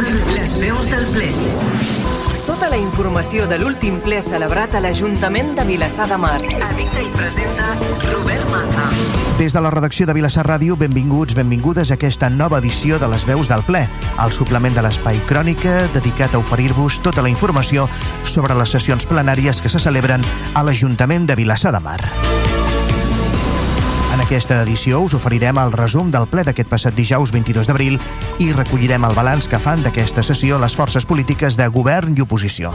del, les veus del ple. Tota la informació de l'últim ple celebrat a l'Ajuntament de Vilassar de Mar. Edita i presenta Robert Maza. Des de la redacció de Vilassar Ràdio, benvinguts, benvingudes a aquesta nova edició de les veus del ple, el suplement de l'espai Crònica dedicat a oferir-vos tota la informació sobre les sessions plenàries que se celebren a l'Ajuntament de Vilassar de Mar. Aquesta edició us oferirem el resum del ple d'aquest passat dijous 22 d'abril i recollirem el balanç que fan d'aquesta sessió les forces polítiques de govern i oposició.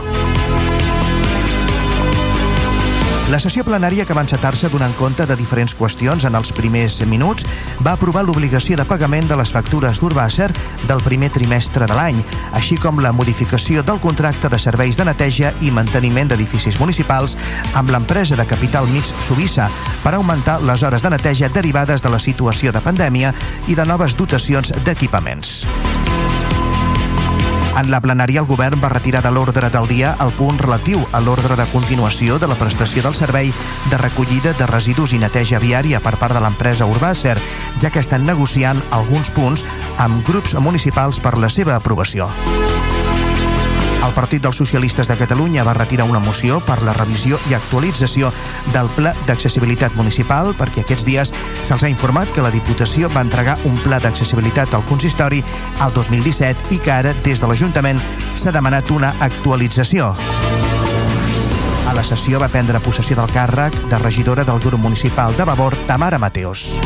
La sessió plenària que va encetar-se donant compte de diferents qüestions en els primers minuts va aprovar l'obligació de pagament de les factures d'Urbàcer del primer trimestre de l'any, així com la modificació del contracte de serveis de neteja i manteniment d'edificis municipals amb l'empresa de capital mig Subissa per augmentar les hores de neteja derivades de la situació de pandèmia i de noves dotacions d'equipaments. En la plenària, el govern va retirar de l'ordre del dia el punt relatiu a l'ordre de continuació de la prestació del servei de recollida de residus i neteja viària per part de l'empresa Urbàcer, ja que estan negociant alguns punts amb grups municipals per la seva aprovació. El Partit dels Socialistes de Catalunya va retirar una moció per la revisió i actualització del Pla d'Accessibilitat Municipal perquè aquests dies se'ls ha informat que la Diputació va entregar un pla d'accessibilitat al consistori al 2017 i que ara, des de l'Ajuntament, s'ha demanat una actualització. A la sessió va prendre possessió del càrrec de regidora del grup municipal de Vavor, Tamara Mateos.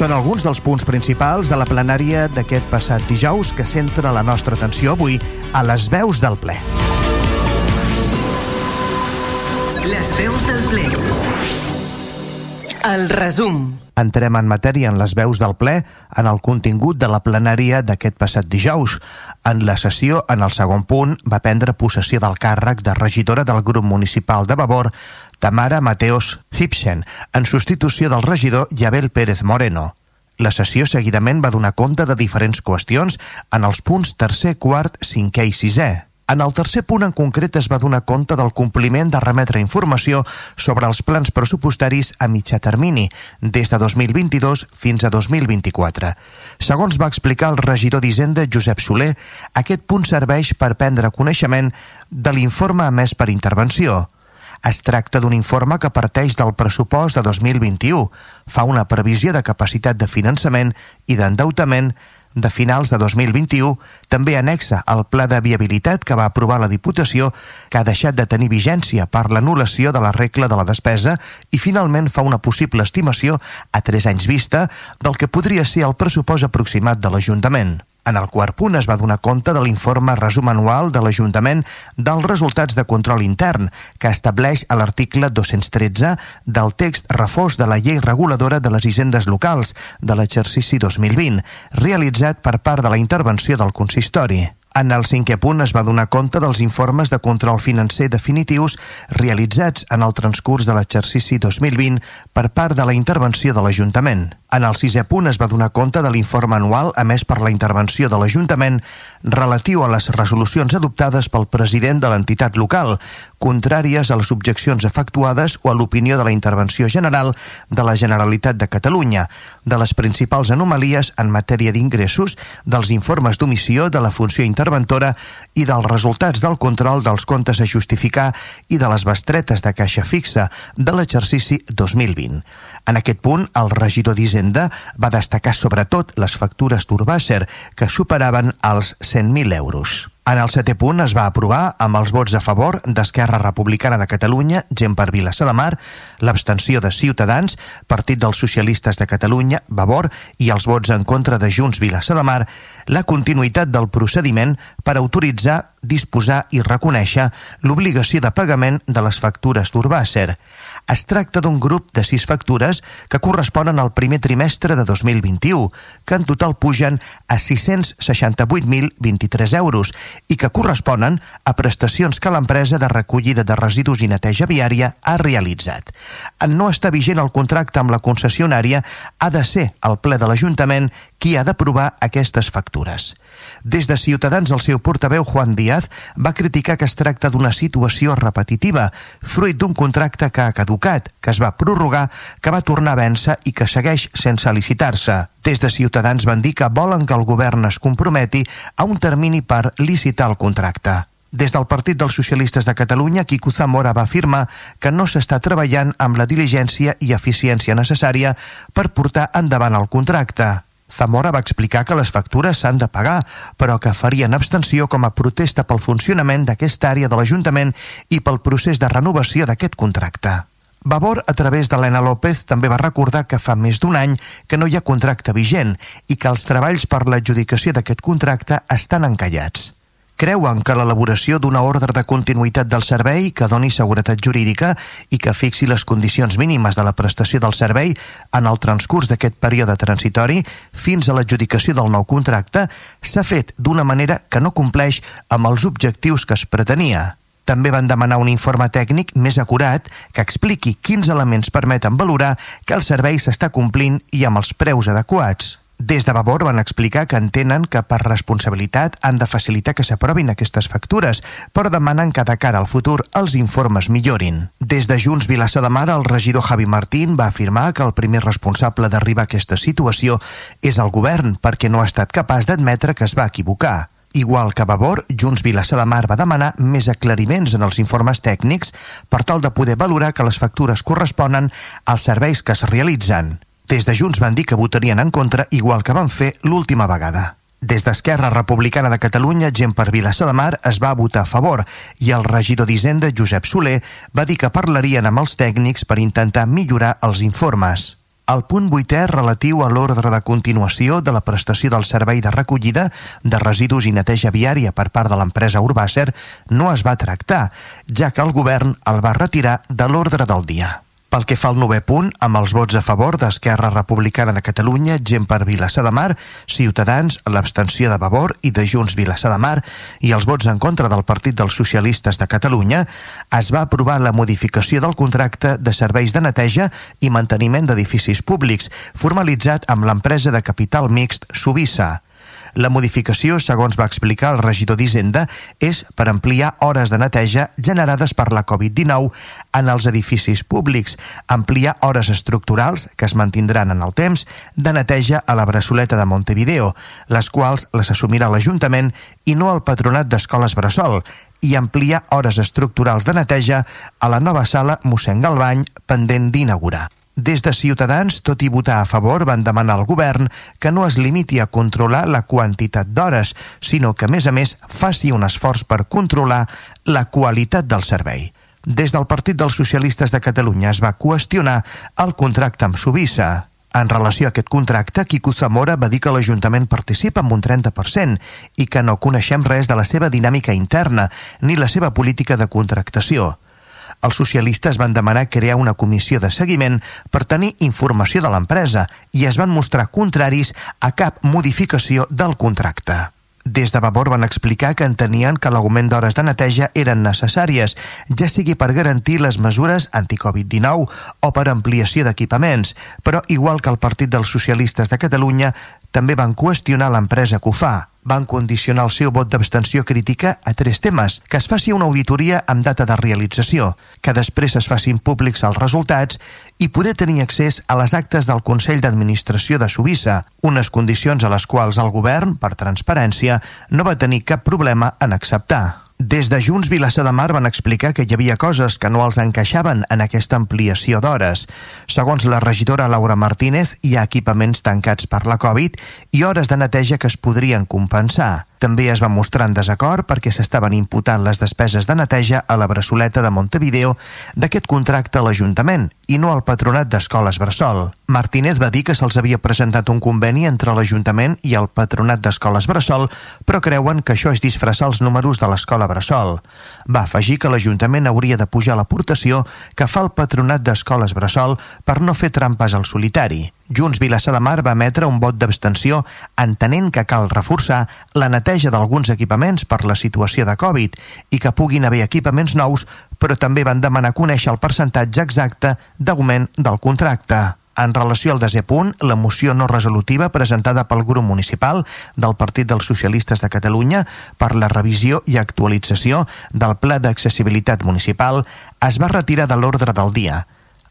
Són alguns dels punts principals de la plenària d'aquest passat dijous que centra la nostra atenció avui a les veus del ple. Les veus del ple. El resum. Entrem en matèria en les veus del ple en el contingut de la plenària d'aquest passat dijous. En la sessió, en el segon punt, va prendre possessió del càrrec de regidora del grup municipal de Vavor, Tamara Mateos Hipsen, en substitució del regidor Yabel Pérez Moreno. La sessió seguidament va donar compte de diferents qüestions en els punts tercer, quart, cinquè i sisè. En el tercer punt en concret es va donar compte del compliment de remetre informació sobre els plans pressupostaris a mitjà termini, des de 2022 fins a 2024. Segons va explicar el regidor d'Hisenda Josep Soler, aquest punt serveix per prendre coneixement de l'informe emès per intervenció. Es tracta d'un informe que parteix del pressupost de 2021, fa una previsió de capacitat de finançament i d'endeutament de finals de 2021, també anexa al pla de viabilitat que va aprovar la Diputació, que ha deixat de tenir vigència per l'anul·lació de la regla de la despesa i finalment fa una possible estimació a 3 anys vista del que podria ser el pressupost aproximat de l'Ajuntament. En el quart punt es va donar compte de l'informe resum anual de l'Ajuntament dels resultats de control intern que estableix a l'article 213 del text reforç de la llei reguladora de les hisendes locals de l'exercici 2020, realitzat per part de la intervenció del consistori. En el cinquè punt es va donar compte dels informes de control financer definitius realitzats en el transcurs de l'exercici 2020 per part de la intervenció de l'Ajuntament. En el sisè punt es va donar compte de l'informe anual emès per la intervenció de l'Ajuntament relatiu a les resolucions adoptades pel president de l'entitat local, contràries a les objeccions efectuades o a l'opinió de la intervenció general de la Generalitat de Catalunya, de les principals anomalies en matèria d'ingressos, dels informes d'omissió de la funció interventora i dels resultats del control dels comptes a justificar i de les bestretes de caixa fixa de l'exercici 2020. En aquest punt, el regidor d'Hisenda va destacar sobretot les factures d'Urbàcer, que superaven els 100.000 euros. En el setè punt es va aprovar amb els vots a favor d'Esquerra Republicana de Catalunya, gent per Vilassar de Mar, l'abstenció de Ciutadans, Partit dels Socialistes de Catalunya, Vavor, i els vots en contra de Junts Vilassar de Mar, la continuïtat del procediment per autoritzar, disposar i reconèixer l'obligació de pagament de les factures d'Urbàcer. Es tracta d'un grup de sis factures que corresponen al primer trimestre de 2021, que en total pugen a 668.023 euros i que corresponen a prestacions que l'empresa de recollida de residus i neteja viària ha realitzat. En no estar vigent el contracte amb la concessionària, ha de ser el ple de l'Ajuntament qui ha d'aprovar aquestes factures. Des de Ciutadans, el seu portaveu Juan Díaz va criticar que es tracta d'una situació repetitiva, fruit d'un contracte que ha caducat, que es va prorrogar, que va tornar a vèncer i que segueix sense licitar-se. Des de Ciutadans van dir que volen que el govern es comprometi a un termini per licitar el contracte. Des del Partit dels Socialistes de Catalunya, Quico Zamora va afirmar que no s'està treballant amb la diligència i eficiència necessària per portar endavant el contracte. Zamora va explicar que les factures s'han de pagar, però que farien abstenció com a protesta pel funcionament d'aquesta àrea de l'Ajuntament i pel procés de renovació d'aquest contracte. Vavor, a través d'Helena López, també va recordar que fa més d'un any que no hi ha contracte vigent i que els treballs per l'adjudicació d'aquest contracte estan encallats creuen que l'elaboració d'una ordre de continuïtat del servei que doni seguretat jurídica i que fixi les condicions mínimes de la prestació del servei en el transcurs d'aquest període transitori fins a l'adjudicació del nou contracte s'ha fet d'una manera que no compleix amb els objectius que es pretenia. També van demanar un informe tècnic més acurat que expliqui quins elements permeten valorar que el servei s'està complint i amb els preus adequats. Des de Vavor van explicar que entenen que per responsabilitat han de facilitar que s'aprovin aquestes factures, però demanen que de cara al futur els informes millorin. Des de Junts Vilassa de Mar, el regidor Javi Martín va afirmar que el primer responsable d'arribar a aquesta situació és el govern perquè no ha estat capaç d'admetre que es va equivocar. Igual que Vavor, Junts Vilassa de Mar va demanar més aclariments en els informes tècnics per tal de poder valorar que les factures corresponen als serveis que es realitzen. Des de Junts van dir que votarien en contra igual que van fer l'última vegada. Des d'Esquerra Republicana de Catalunya, gent per Vilassa de Mar es va votar a favor i el regidor d'Hisenda, Josep Soler, va dir que parlarien amb els tècnics per intentar millorar els informes. El punt vuitè relatiu a l'ordre de continuació de la prestació del servei de recollida de residus i neteja viària per part de l'empresa Urbàcer no es va tractar, ja que el govern el va retirar de l'ordre del dia. Pel que fa al novè punt, amb els vots a favor d'Esquerra Republicana de Catalunya, gent per Vilassar de Mar, Ciutadans, l'abstenció de Vavor i de Junts Vilassar de Mar i els vots en contra del Partit dels Socialistes de Catalunya, es va aprovar la modificació del contracte de serveis de neteja i manteniment d'edificis públics, formalitzat amb l'empresa de capital mixt Subissa. La modificació, segons va explicar el regidor d'Hisenda, és per ampliar hores de neteja generades per la Covid-19 en els edificis públics, ampliar hores estructurals, que es mantindran en el temps, de neteja a la Bressoleta de Montevideo, les quals les assumirà l'Ajuntament i no el Patronat d'Escoles Bressol, i ampliar hores estructurals de neteja a la nova sala mossèn Galbany pendent d'inaugurar. Des de Ciutadans, tot i votar a favor, van demanar al govern que no es limiti a controlar la quantitat d'hores, sinó que, a més a més, faci un esforç per controlar la qualitat del servei. Des del Partit dels Socialistes de Catalunya es va qüestionar el contracte amb Subissa. En relació a aquest contracte, Quico Zamora va dir que l'Ajuntament participa amb un 30% i que no coneixem res de la seva dinàmica interna ni la seva política de contractació els socialistes van demanar crear una comissió de seguiment per tenir informació de l'empresa i es van mostrar contraris a cap modificació del contracte. Des de Vavor van explicar que entenien que l'augment d'hores de neteja eren necessàries, ja sigui per garantir les mesures anti-Covid-19 o per ampliació d'equipaments, però igual que el Partit dels Socialistes de Catalunya, també van qüestionar l'empresa que ho fa van condicionar el seu vot d'abstenció crítica a tres temes. Que es faci una auditoria amb data de realització, que després es facin públics els resultats i poder tenir accés a les actes del Consell d'Administració de Subissa, unes condicions a les quals el govern, per transparència, no va tenir cap problema en acceptar. Des de Junts Vilassa de Mar van explicar que hi havia coses que no els encaixaven en aquesta ampliació d'hores. Segons la regidora Laura Martínez, hi ha equipaments tancats per la Covid i hores de neteja que es podrien compensar. També es va mostrar en desacord perquè s'estaven imputant les despeses de neteja a la Bressoleta de Montevideo d'aquest contracte a l'Ajuntament i no al Patronat d'Escoles Bressol. Martínez va dir que se'ls havia presentat un conveni entre l'Ajuntament i el Patronat d'Escoles Bressol, però creuen que això és disfressar els números de l'Escola Bressol. Va afegir que l'Ajuntament hauria de pujar l'aportació que fa el Patronat d'Escoles Bressol per no fer trampes al solitari. Junts Vilassar de Mar va emetre un vot d'abstenció entenent que cal reforçar la neteja d'alguns equipaments per la situació de Covid i que puguin haver equipaments nous, però també van demanar conèixer el percentatge exacte d'augment del contracte. En relació al desè punt, la moció no resolutiva presentada pel grup municipal del Partit dels Socialistes de Catalunya per la revisió i actualització del Pla d'Accessibilitat Municipal es va retirar de l'ordre del dia.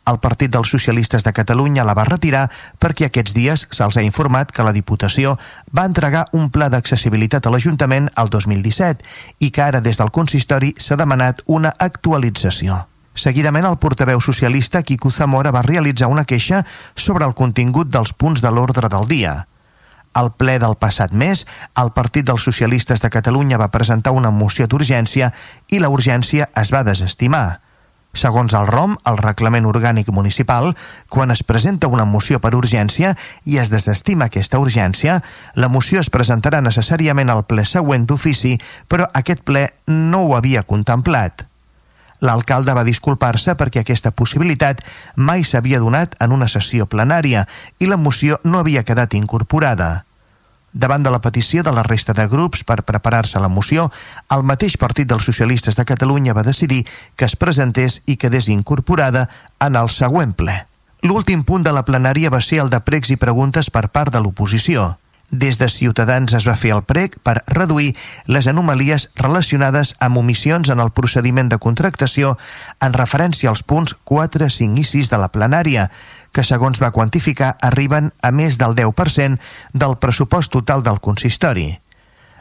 El Partit dels Socialistes de Catalunya la va retirar perquè aquests dies se'ls ha informat que la Diputació va entregar un pla d'accessibilitat a l'Ajuntament el 2017 i que ara des del consistori s'ha demanat una actualització. Seguidament, el portaveu socialista Quico Zamora va realitzar una queixa sobre el contingut dels punts de l'ordre del dia. Al ple del passat mes, el Partit dels Socialistes de Catalunya va presentar una moció d'urgència i la urgència es va desestimar. Segons el ROM, el Reglament Orgànic Municipal, quan es presenta una moció per urgència i es desestima aquesta urgència, la moció es presentarà necessàriament al ple següent d'ofici, però aquest ple no ho havia contemplat. L'alcalde va disculpar-se perquè aquesta possibilitat mai s'havia donat en una sessió plenària i la moció no havia quedat incorporada. Davant de la petició de la resta de grups per preparar-se la moció, el mateix Partit dels Socialistes de Catalunya va decidir que es presentés i quedés incorporada en el següent ple. L'últim punt de la plenària va ser el de pregs i preguntes per part de l'oposició. Des de Ciutadans es va fer el prec per reduir les anomalies relacionades amb omissions en el procediment de contractació en referència als punts 4, 5 i 6 de la plenària, que segons va quantificar arriben a més del 10% del pressupost total del consistori.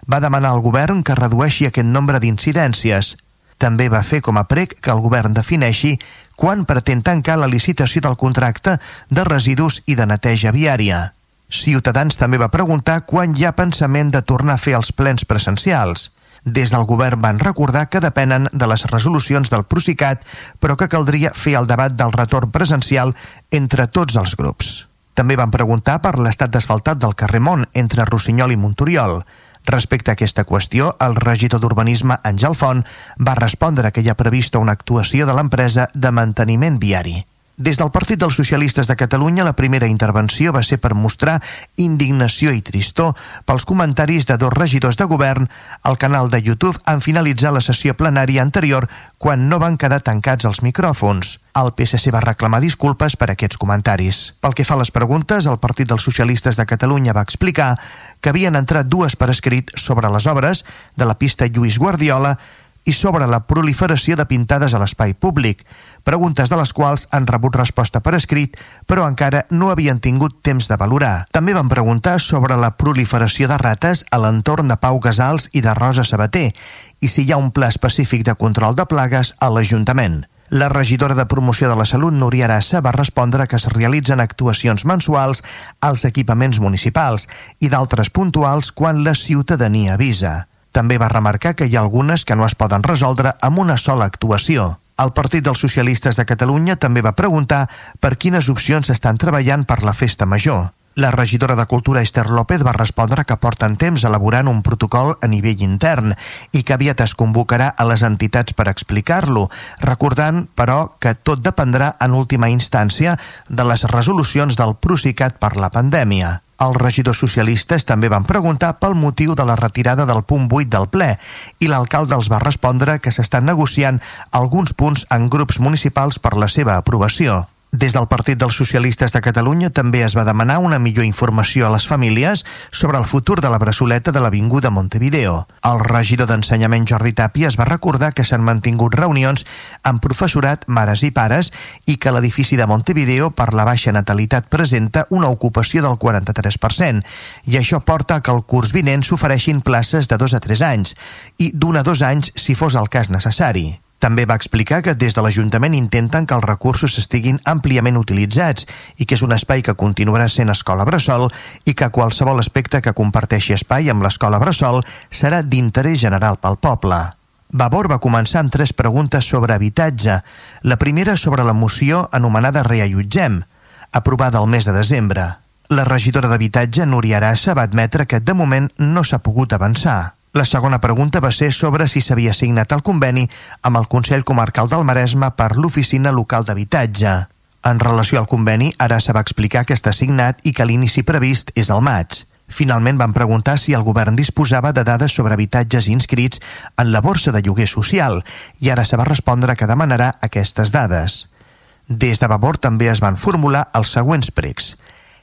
Va demanar al govern que redueixi aquest nombre d'incidències. També va fer com a prec que el govern defineixi quan pretén tancar la licitació del contracte de residus i de neteja viària. Ciutadans també va preguntar quan hi ha pensament de tornar a fer els plens presencials. Des del govern van recordar que depenen de les resolucions del Procicat, però que caldria fer el debat del retorn presencial entre tots els grups. També van preguntar per l'estat d'asfaltat del carrer Mont entre Rossinyol i Montoriol. Respecte a aquesta qüestió, el regidor d'Urbanisme, Àngel Font, va respondre que hi ha prevista una actuació de l'empresa de manteniment viari. Des del Partit dels Socialistes de Catalunya, la primera intervenció va ser per mostrar indignació i tristor pels comentaris de dos regidors de govern al canal de YouTube en finalitzar la sessió plenària anterior quan no van quedar tancats els micròfons. El PSC va reclamar disculpes per aquests comentaris. Pel que fa a les preguntes, el Partit dels Socialistes de Catalunya va explicar que havien entrat dues per escrit sobre les obres de la pista Lluís Guardiola i sobre la proliferació de pintades a l'espai públic, preguntes de les quals han rebut resposta per escrit, però encara no havien tingut temps de valorar. També van preguntar sobre la proliferació de rates a l'entorn de Pau Casals i de Rosa Sabater i si hi ha un pla específic de control de plagues a l'Ajuntament. La regidora de Promoció de la Salut, Núria Arassa, va respondre que es realitzen actuacions mensuals als equipaments municipals i d'altres puntuals quan la ciutadania avisa. També va remarcar que hi ha algunes que no es poden resoldre amb una sola actuació. El Partit dels Socialistes de Catalunya també va preguntar per quines opcions estan treballant per la festa major. La regidora de Cultura Esther López va respondre que porten temps elaborant un protocol a nivell intern i que aviat es convocarà a les entitats per explicar-lo, recordant, però, que tot dependrà en última instància de les resolucions del Procicat per la pandèmia. Els regidors socialistes també van preguntar pel motiu de la retirada del punt 8 del ple i l'alcalde els va respondre que s'estan negociant alguns punts en grups municipals per la seva aprovació. Des del Partit dels Socialistes de Catalunya també es va demanar una millor informació a les famílies sobre el futur de la braçoleta de l'Avinguda Montevideo. El regidor d'Ensenyament Jordi Tàpia es va recordar que s'han mantingut reunions amb professorat, mares i pares i que l'edifici de Montevideo per la baixa natalitat presenta una ocupació del 43% i això porta que el curs vinent s'ofereixin places de 2 a 3 anys i d'un a 2 anys si fos el cas necessari. També va explicar que des de l'Ajuntament intenten que els recursos estiguin àmpliament utilitzats i que és un espai que continuarà sent escola bressol i que qualsevol aspecte que comparteixi espai amb l'escola bressol serà d'interès general pel poble. Vavor va començar amb tres preguntes sobre habitatge. La primera sobre la moció anomenada Reallotgem, aprovada el mes de desembre. La regidora d'Habitatge, Núria Arassa, va admetre que de moment no s'ha pogut avançar. La segona pregunta va ser sobre si s'havia signat el conveni amb el Consell Comarcal del Maresme per l'Oficina Local d'Habitatge. En relació al conveni, ara se va explicar que està signat i que l'inici previst és al maig. Finalment van preguntar si el govern disposava de dades sobre habitatges inscrits en la borsa de lloguer social i ara se va respondre que demanarà aquestes dades. Des de Vavor també es van formular els següents pregs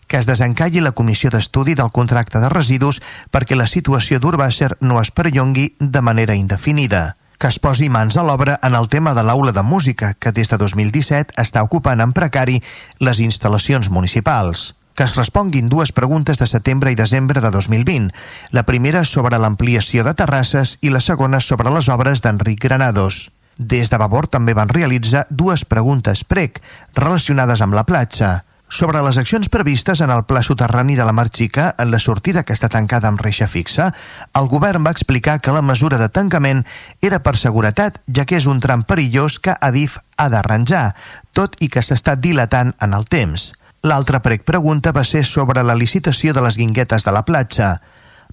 que es desencalli la comissió d'estudi del contracte de residus perquè la situació d'Urbàcer no es perllongui de manera indefinida que es posi mans a l'obra en el tema de l'aula de música, que des de 2017 està ocupant en precari les instal·lacions municipals que es responguin dues preguntes de setembre i desembre de 2020. La primera sobre l'ampliació de terrasses i la segona sobre les obres d'Enric Granados. Des de Vavor també van realitzar dues preguntes prec relacionades amb la platja. Sobre les accions previstes en el pla soterrani de la Mar Xica en la sortida que està tancada amb reixa fixa, el govern va explicar que la mesura de tancament era per seguretat, ja que és un tram perillós que Adif ha d'arranjar, tot i que s'està dilatant en el temps. L'altra prec pregunta va ser sobre la licitació de les guinguetes de la platja.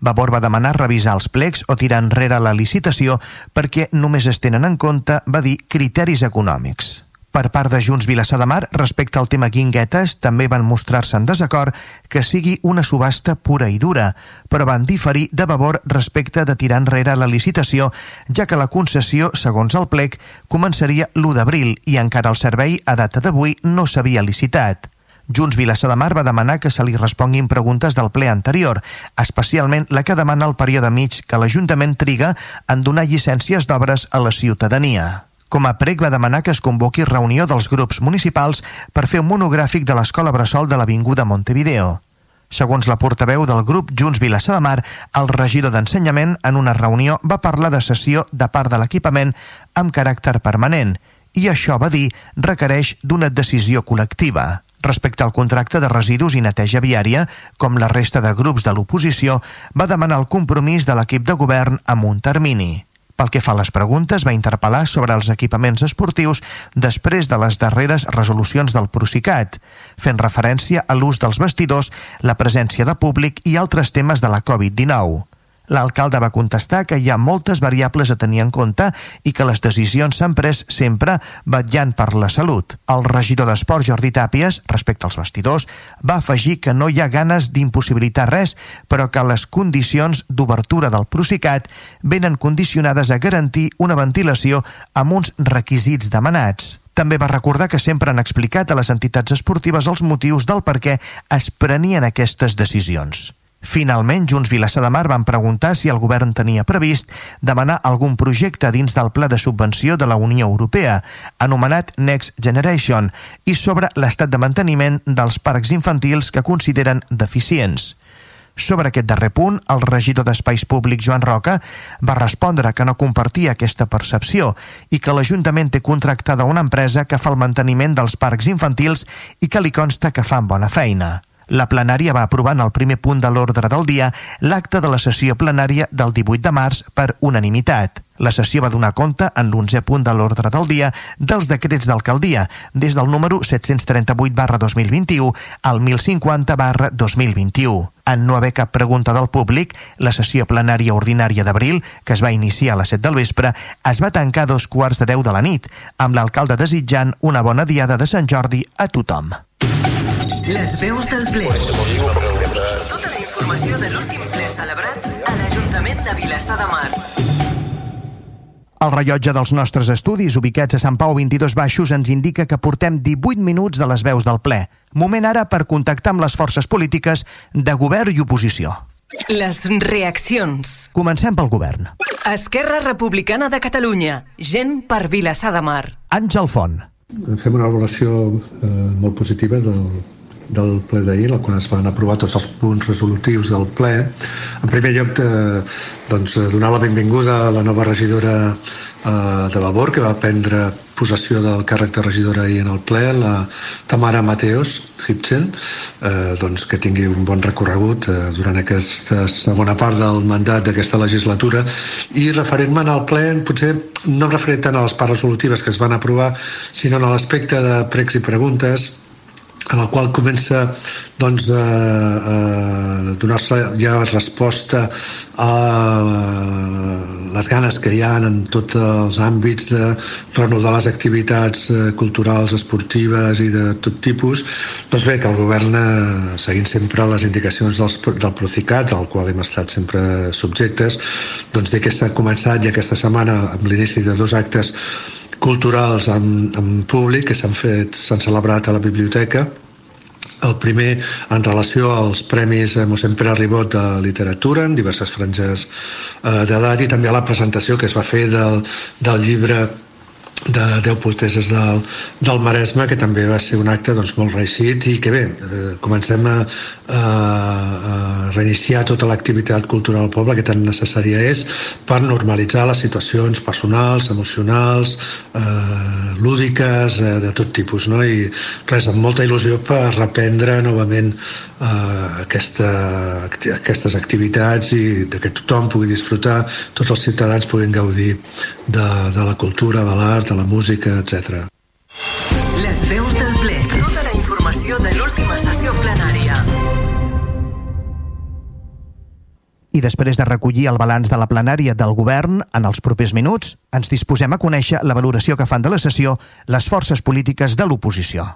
Vavor va demanar revisar els plecs o tirar enrere la licitació perquè només es tenen en compte, va dir, criteris econòmics. Per part de Junts Vilassar de Mar, respecte al tema guinguetes, també van mostrar-se en desacord que sigui una subhasta pura i dura, però van diferir de Vavor respecte de tirar enrere la licitació, ja que la concessió, segons el plec, començaria l'1 d'abril i encara el servei, a data d'avui, no s'havia licitat. Junts Vilassar de Mar va demanar que se li responguin preguntes del ple anterior, especialment la que demana el període mig que l'Ajuntament triga en donar llicències d'obres a la ciutadania. Com a prec va demanar que es convoqui reunió dels grups municipals per fer un monogràfic de l'escola Bressol de l'Avinguda Montevideo. Segons la portaveu del grup Junts Vilassar de Mar, el regidor d'Ensenyament en una reunió va parlar de sessió de part de l'equipament amb caràcter permanent i això, va dir, requereix d'una decisió col·lectiva. Respecte al contracte de residus i neteja viària, com la resta de grups de l'oposició, va demanar el compromís de l'equip de govern amb un termini. Pel que fa a les preguntes, va interpel·lar sobre els equipaments esportius després de les darreres resolucions del Procicat, fent referència a l'ús dels vestidors, la presència de públic i altres temes de la Covid-19. L'alcalde va contestar que hi ha moltes variables a tenir en compte i que les decisions s'han pres sempre vetllant per la salut. El regidor d'Esport, Jordi Tàpies, respecte als vestidors, va afegir que no hi ha ganes d'impossibilitar res, però que les condicions d'obertura del Procicat venen condicionades a garantir una ventilació amb uns requisits demanats. També va recordar que sempre han explicat a les entitats esportives els motius del per què es prenien aquestes decisions. Finalment, Junts Vilassar de Mar van preguntar si el govern tenia previst demanar algun projecte dins del pla de subvenció de la Unió Europea, anomenat Next Generation, i sobre l'estat de manteniment dels parcs infantils que consideren deficients. Sobre aquest darrer punt, el regidor d'Espais Públics, Joan Roca, va respondre que no compartia aquesta percepció i que l'Ajuntament té contractada una empresa que fa el manteniment dels parcs infantils i que li consta que fan bona feina. La plenària va aprovar en el primer punt de l'ordre del dia l'acte de la sessió plenària del 18 de març per unanimitat. La sessió va donar compte en l'11 punt de l'ordre del dia dels decrets d'alcaldia, des del número 738 barra 2021 al 1050 barra 2021. En no haver cap pregunta del públic, la sessió plenària ordinària d'abril, que es va iniciar a les 7 del vespre, es va tancar a dos quarts de 10 de la nit, amb l'alcalde desitjant una bona diada de Sant Jordi a tothom. Les veus del ple. Tota la informació de l'últim ple celebrat a l'Ajuntament de Vilassar de Mar. El rellotge dels nostres estudis, ubicats a Sant Pau 22 Baixos, ens indica que portem 18 minuts de les veus del ple. Moment ara per contactar amb les forces polítiques de govern i oposició. Les reaccions. Comencem pel govern. Esquerra Republicana de Catalunya. Gent per Vilassar de Mar. Àngel Font. Fem una valoració eh, molt positiva del, del ple d'ahir, quan es van aprovar tots els punts resolutius del ple. En primer lloc, de, doncs, donar la benvinguda a la nova regidora eh, de Vavor, que va prendre possessió del càrrec de regidora ahir en el ple, la Tamara Mateos Hipchen, eh, doncs, que tingui un bon recorregut eh, durant aquesta segona part del mandat d'aquesta legislatura i referent-me al ple potser no em referiré tant a les parts resolutives que es van aprovar sinó a l'aspecte de pregs i preguntes en el qual comença doncs, a, a donar-se ja resposta a les ganes que hi ha en tots els àmbits de renovar les activitats eh, culturals, esportives i de tot tipus, doncs bé, que el govern, eh, seguint sempre les indicacions dels, del Procicat, al qual hem estat sempre subjectes, doncs bé que s'ha començat ja aquesta setmana amb l'inici de dos actes culturals en, en públic que s'han fet, s'han celebrat a la biblioteca. El primer en relació als premis mossèn Pere Ribot de literatura en diverses franges eh, d'edat i també a la presentació que es va fer del, del llibre de 10 poeteses del, del Maresme que també va ser un acte doncs, molt reeixit i que bé, eh, comencem a, a, a reiniciar tota l'activitat cultural al poble que tan necessària és per normalitzar les situacions personals, emocionals eh, lúdiques eh, de tot tipus no? i res, amb molta il·lusió per reprendre novament eh, aquesta, aquestes activitats i que tothom pugui disfrutar tots els ciutadans puguin gaudir de, de la cultura, de l'art de la música, etc. Les veus del ple. Tota la informació de l'última sessió plenària. I després de recollir el balanç de la plenària del govern, en els propers minuts ens disposem a conèixer la valoració que fan de la sessió les forces polítiques de l'oposició.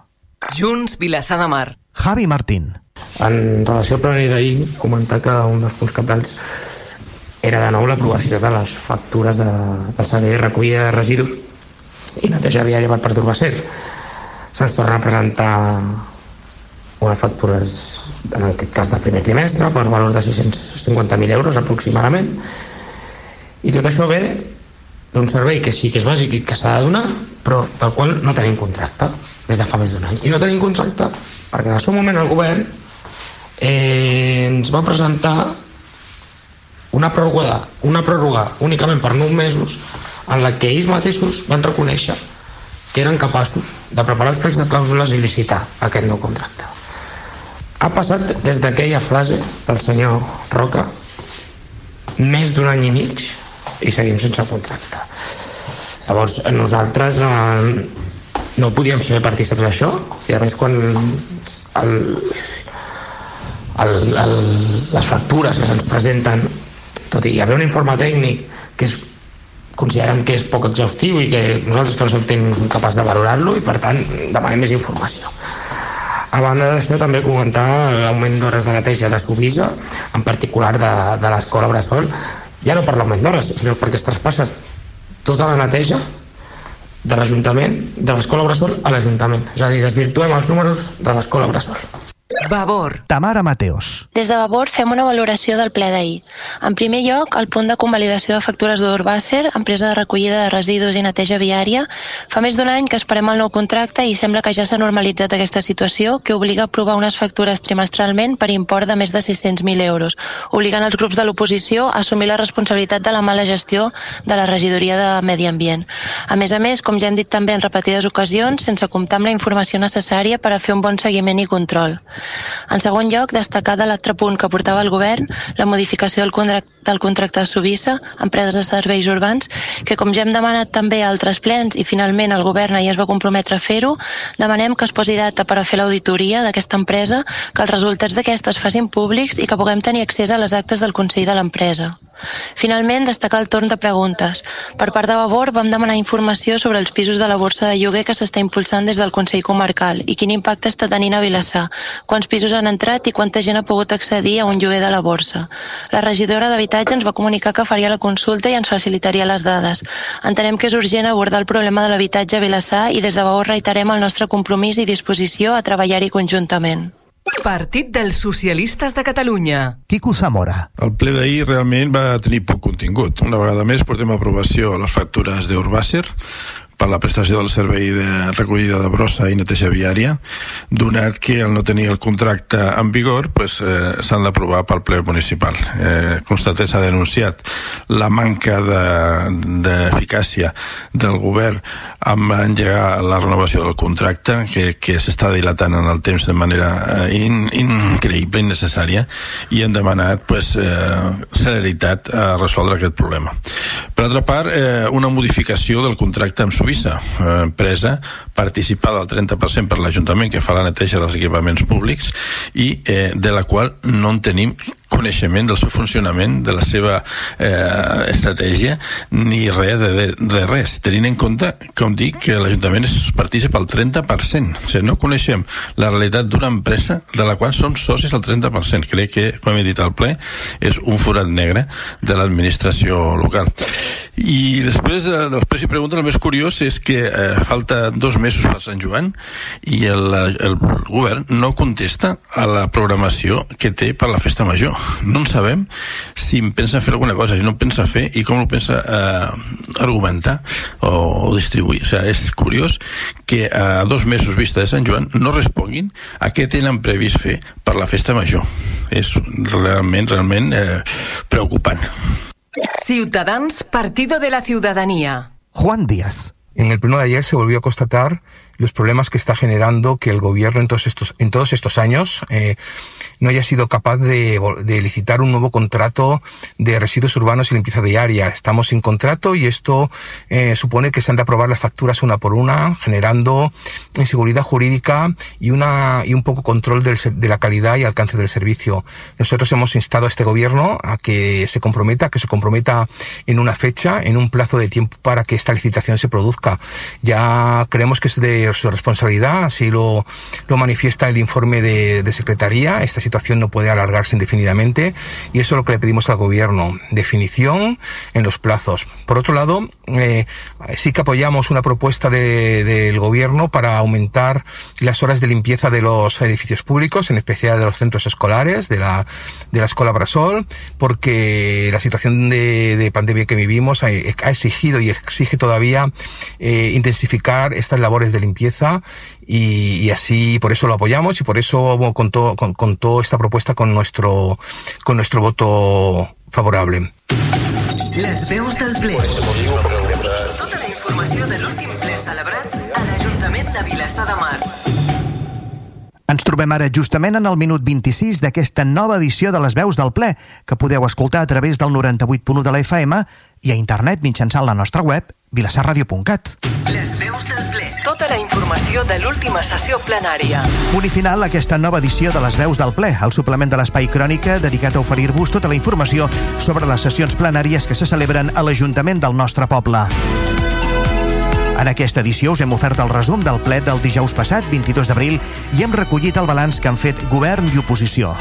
Junts, Vilassar de Mar. Javi Martín. En relació al plenari d'ahir, comentar que un dels punts capdals era de nou l'aprovació de les factures de, del servei de recollida de residus i neteja viària per part d'Urbacer. Se'ns torna a presentar unes factures, en aquest cas del primer trimestre, per valor de 650.000 euros aproximadament. I tot això ve d'un servei que sí que és bàsic i que s'ha de donar, però del qual no tenim contracte des de fa més d'un any. I no tenim contracte perquè en el seu moment el govern eh, ens va presentar una pròrroga, una pròrroga únicament per 9 mesos en la que ells mateixos van reconèixer que eren capaços de preparar els plecs de clàusules i licitar aquest nou contracte. Ha passat des d'aquella frase del senyor Roca més d'un any i mig i seguim sense contracte. Llavors, nosaltres eh, no podíem ser partícips d'això i a més quan el, el, el, les factures que se'ns presenten tot i haver un informe tècnic que és considerem que és poc exhaustiu i que nosaltres que no som capaços de valorar-lo i per tant demanem més informació. A banda d'això també comentar l'augment d'hores de neteja de Subisa, en particular de, de l'escola Bressol, ja no per l'augment d'hores, sinó perquè es traspassa tota la neteja de l'Ajuntament, de l'escola Bressol a l'Ajuntament. És a dir, desvirtuem els números de l'escola Bressol. Vavor. Tamara Mateos. Des de Vavor fem una valoració del ple d'ahir. En primer lloc, el punt de convalidació de factures d'Urbàcer, empresa de recollida de residus i neteja viària. Fa més d'un any que esperem el nou contracte i sembla que ja s'ha normalitzat aquesta situació que obliga a aprovar unes factures trimestralment per import de més de 600.000 euros, obligant els grups de l'oposició a assumir la responsabilitat de la mala gestió de la regidoria de Medi Ambient. A més a més, com ja hem dit també en repetides ocasions, sense comptar amb la informació necessària per a fer un bon seguiment i control. En segon lloc, destacar de l'altre punt que portava el govern, la modificació del contracte, del contracte de Subissa, empreses de serveis urbans, que com ja hem demanat també a altres plens i finalment el govern ahir es va comprometre a fer-ho, demanem que es posi data per a fer l'auditoria d'aquesta empresa, que els resultats d'aquesta es facin públics i que puguem tenir accés a les actes del Consell de l'empresa. Finalment, destacar el torn de preguntes. Per part de Vavor vam demanar informació sobre els pisos de la borsa de lloguer que s'està impulsant des del Consell Comarcal i quin impacte està tenint a Vilassar, quants pisos han entrat i quanta gent ha pogut accedir a un lloguer de la borsa. La regidora d'Habitatge ens va comunicar que faria la consulta i ens facilitaria les dades. Entenem que és urgent abordar el problema de l'habitatge a Vilassar i des de Vavor reiterem el nostre compromís i disposició a treballar-hi conjuntament. Partit dels Socialistes de Catalunya. Quico Zamora. El ple d'ahir realment va tenir poc contingut. Una vegada més portem a aprovació les factures d'Urbàcer, per la prestació del servei de recollida de brossa i neteja viària, donat que al no tenir el contracte en vigor pues, eh, s'han d'aprovar pel ple municipal. Eh, constatat s'ha denunciat la manca d'eficàcia de, del govern amb engegar la renovació del contracte, que, que s'està dilatant en el temps de manera eh, in, increïble, innecessària, i hem demanat pues, eh, celeritat a resoldre aquest problema. Per altra part, eh, una modificació del contracte amb Suïssa, eh, empresa participada al 30% per l'Ajuntament que fa la neteja dels equipaments públics i eh, de la qual no en tenim coneixement del seu funcionament, de la seva eh, estratègia, ni res de, de, res, tenint en compte, com dic, que l'Ajuntament participa al 30%. O sigui, no coneixem la realitat d'una empresa de la qual som socis al 30%. Crec que, com he dit al ple, és un forat negre de l'administració local. I després de, dels pres i preguntes, el més curiós és que eh, falta dos mesos per Sant Joan i el, el govern no contesta a la programació que té per la festa major. No en sabem si em pensa fer alguna cosa, si no pensa fer i com ho pensa eh, argumentar o, o distribuir. O sigui, és curiós que a dos mesos vista de Sant Joan no responguin a què tenen previst fer per la festa major. És realment, realment eh, preocupant. Ciudadans, Partido de la Ciudadanía. Juan Díaz. En el pleno de ayer se volvió a constatar los problemas que está generando que el gobierno en todos estos, en todos estos años eh, no haya sido capaz de, licitar un nuevo contrato de residuos urbanos y limpieza diaria. Estamos sin contrato y esto eh, supone que se han de aprobar las facturas una por una, generando inseguridad jurídica y, una, y un poco control del, de la calidad y alcance del servicio. Nosotros hemos instado a este gobierno a que se comprometa, que se comprometa en una fecha, en un plazo de tiempo para que esta licitación se produzca. Ya creemos que es de su responsabilidad, así lo, lo manifiesta el informe de, de Secretaría. Esta situación no puede alargarse indefinidamente y eso es lo que le pedimos al Gobierno, definición en los plazos. Por otro lado, eh, sí que apoyamos una propuesta de, del Gobierno para aumentar las horas de limpieza de los edificios públicos, en especial de los centros escolares, de la, de la Escuela Brasol, porque la situación de, de pandemia que vivimos ha, ha, exigido y exige todavía eh, intensificar estas labores de limpieza y, y, así por eso lo apoyamos y por eso contó, con, contó esta propuesta con nuestro, con nuestro voto favorable. Les veus del ple. Tota la informació de l'últim ple celebrat a l'Ajuntament de Vilassar de Mar. Ens trobem ara justament en el minut 26 d'aquesta nova edició de les veus del ple, que podeu escoltar a través del 98.1 de la FM i a internet mitjançant la nostra web vilassarradio.cat. Les veus del ple. Tota la informació de l'última sessió plenària. Punt i final aquesta nova edició de les veus del ple, el suplement de l'Espai Crònica dedicat a oferir-vos tota la informació sobre les sessions plenàries que se celebren a l'Ajuntament del nostre poble. En aquesta edició us hem ofert el resum del ple del dijous passat, 22 d'abril, i hem recollit el balanç que han fet govern i oposició.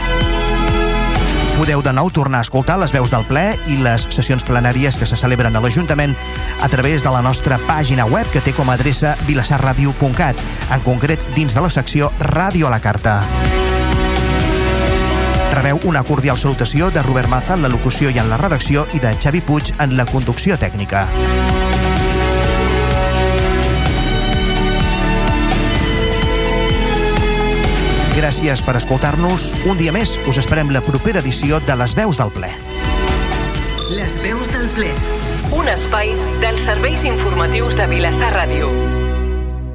Podeu de nou tornar a escoltar les veus del ple i les sessions plenàries que se celebren a l'Ajuntament a través de la nostra pàgina web que té com a adreça vilassarradio.cat, en concret dins de la secció Ràdio a la Carta. Rebeu una cordial salutació de Robert Maza en la locució i en la redacció i de Xavi Puig en la conducció tècnica. Gràcies per escoltar-nos. Un dia més us esperem la propera edició de Les Veus del Ple. Les veus del ple. Un espai dels serveis informatius de Vilassar Ràdio.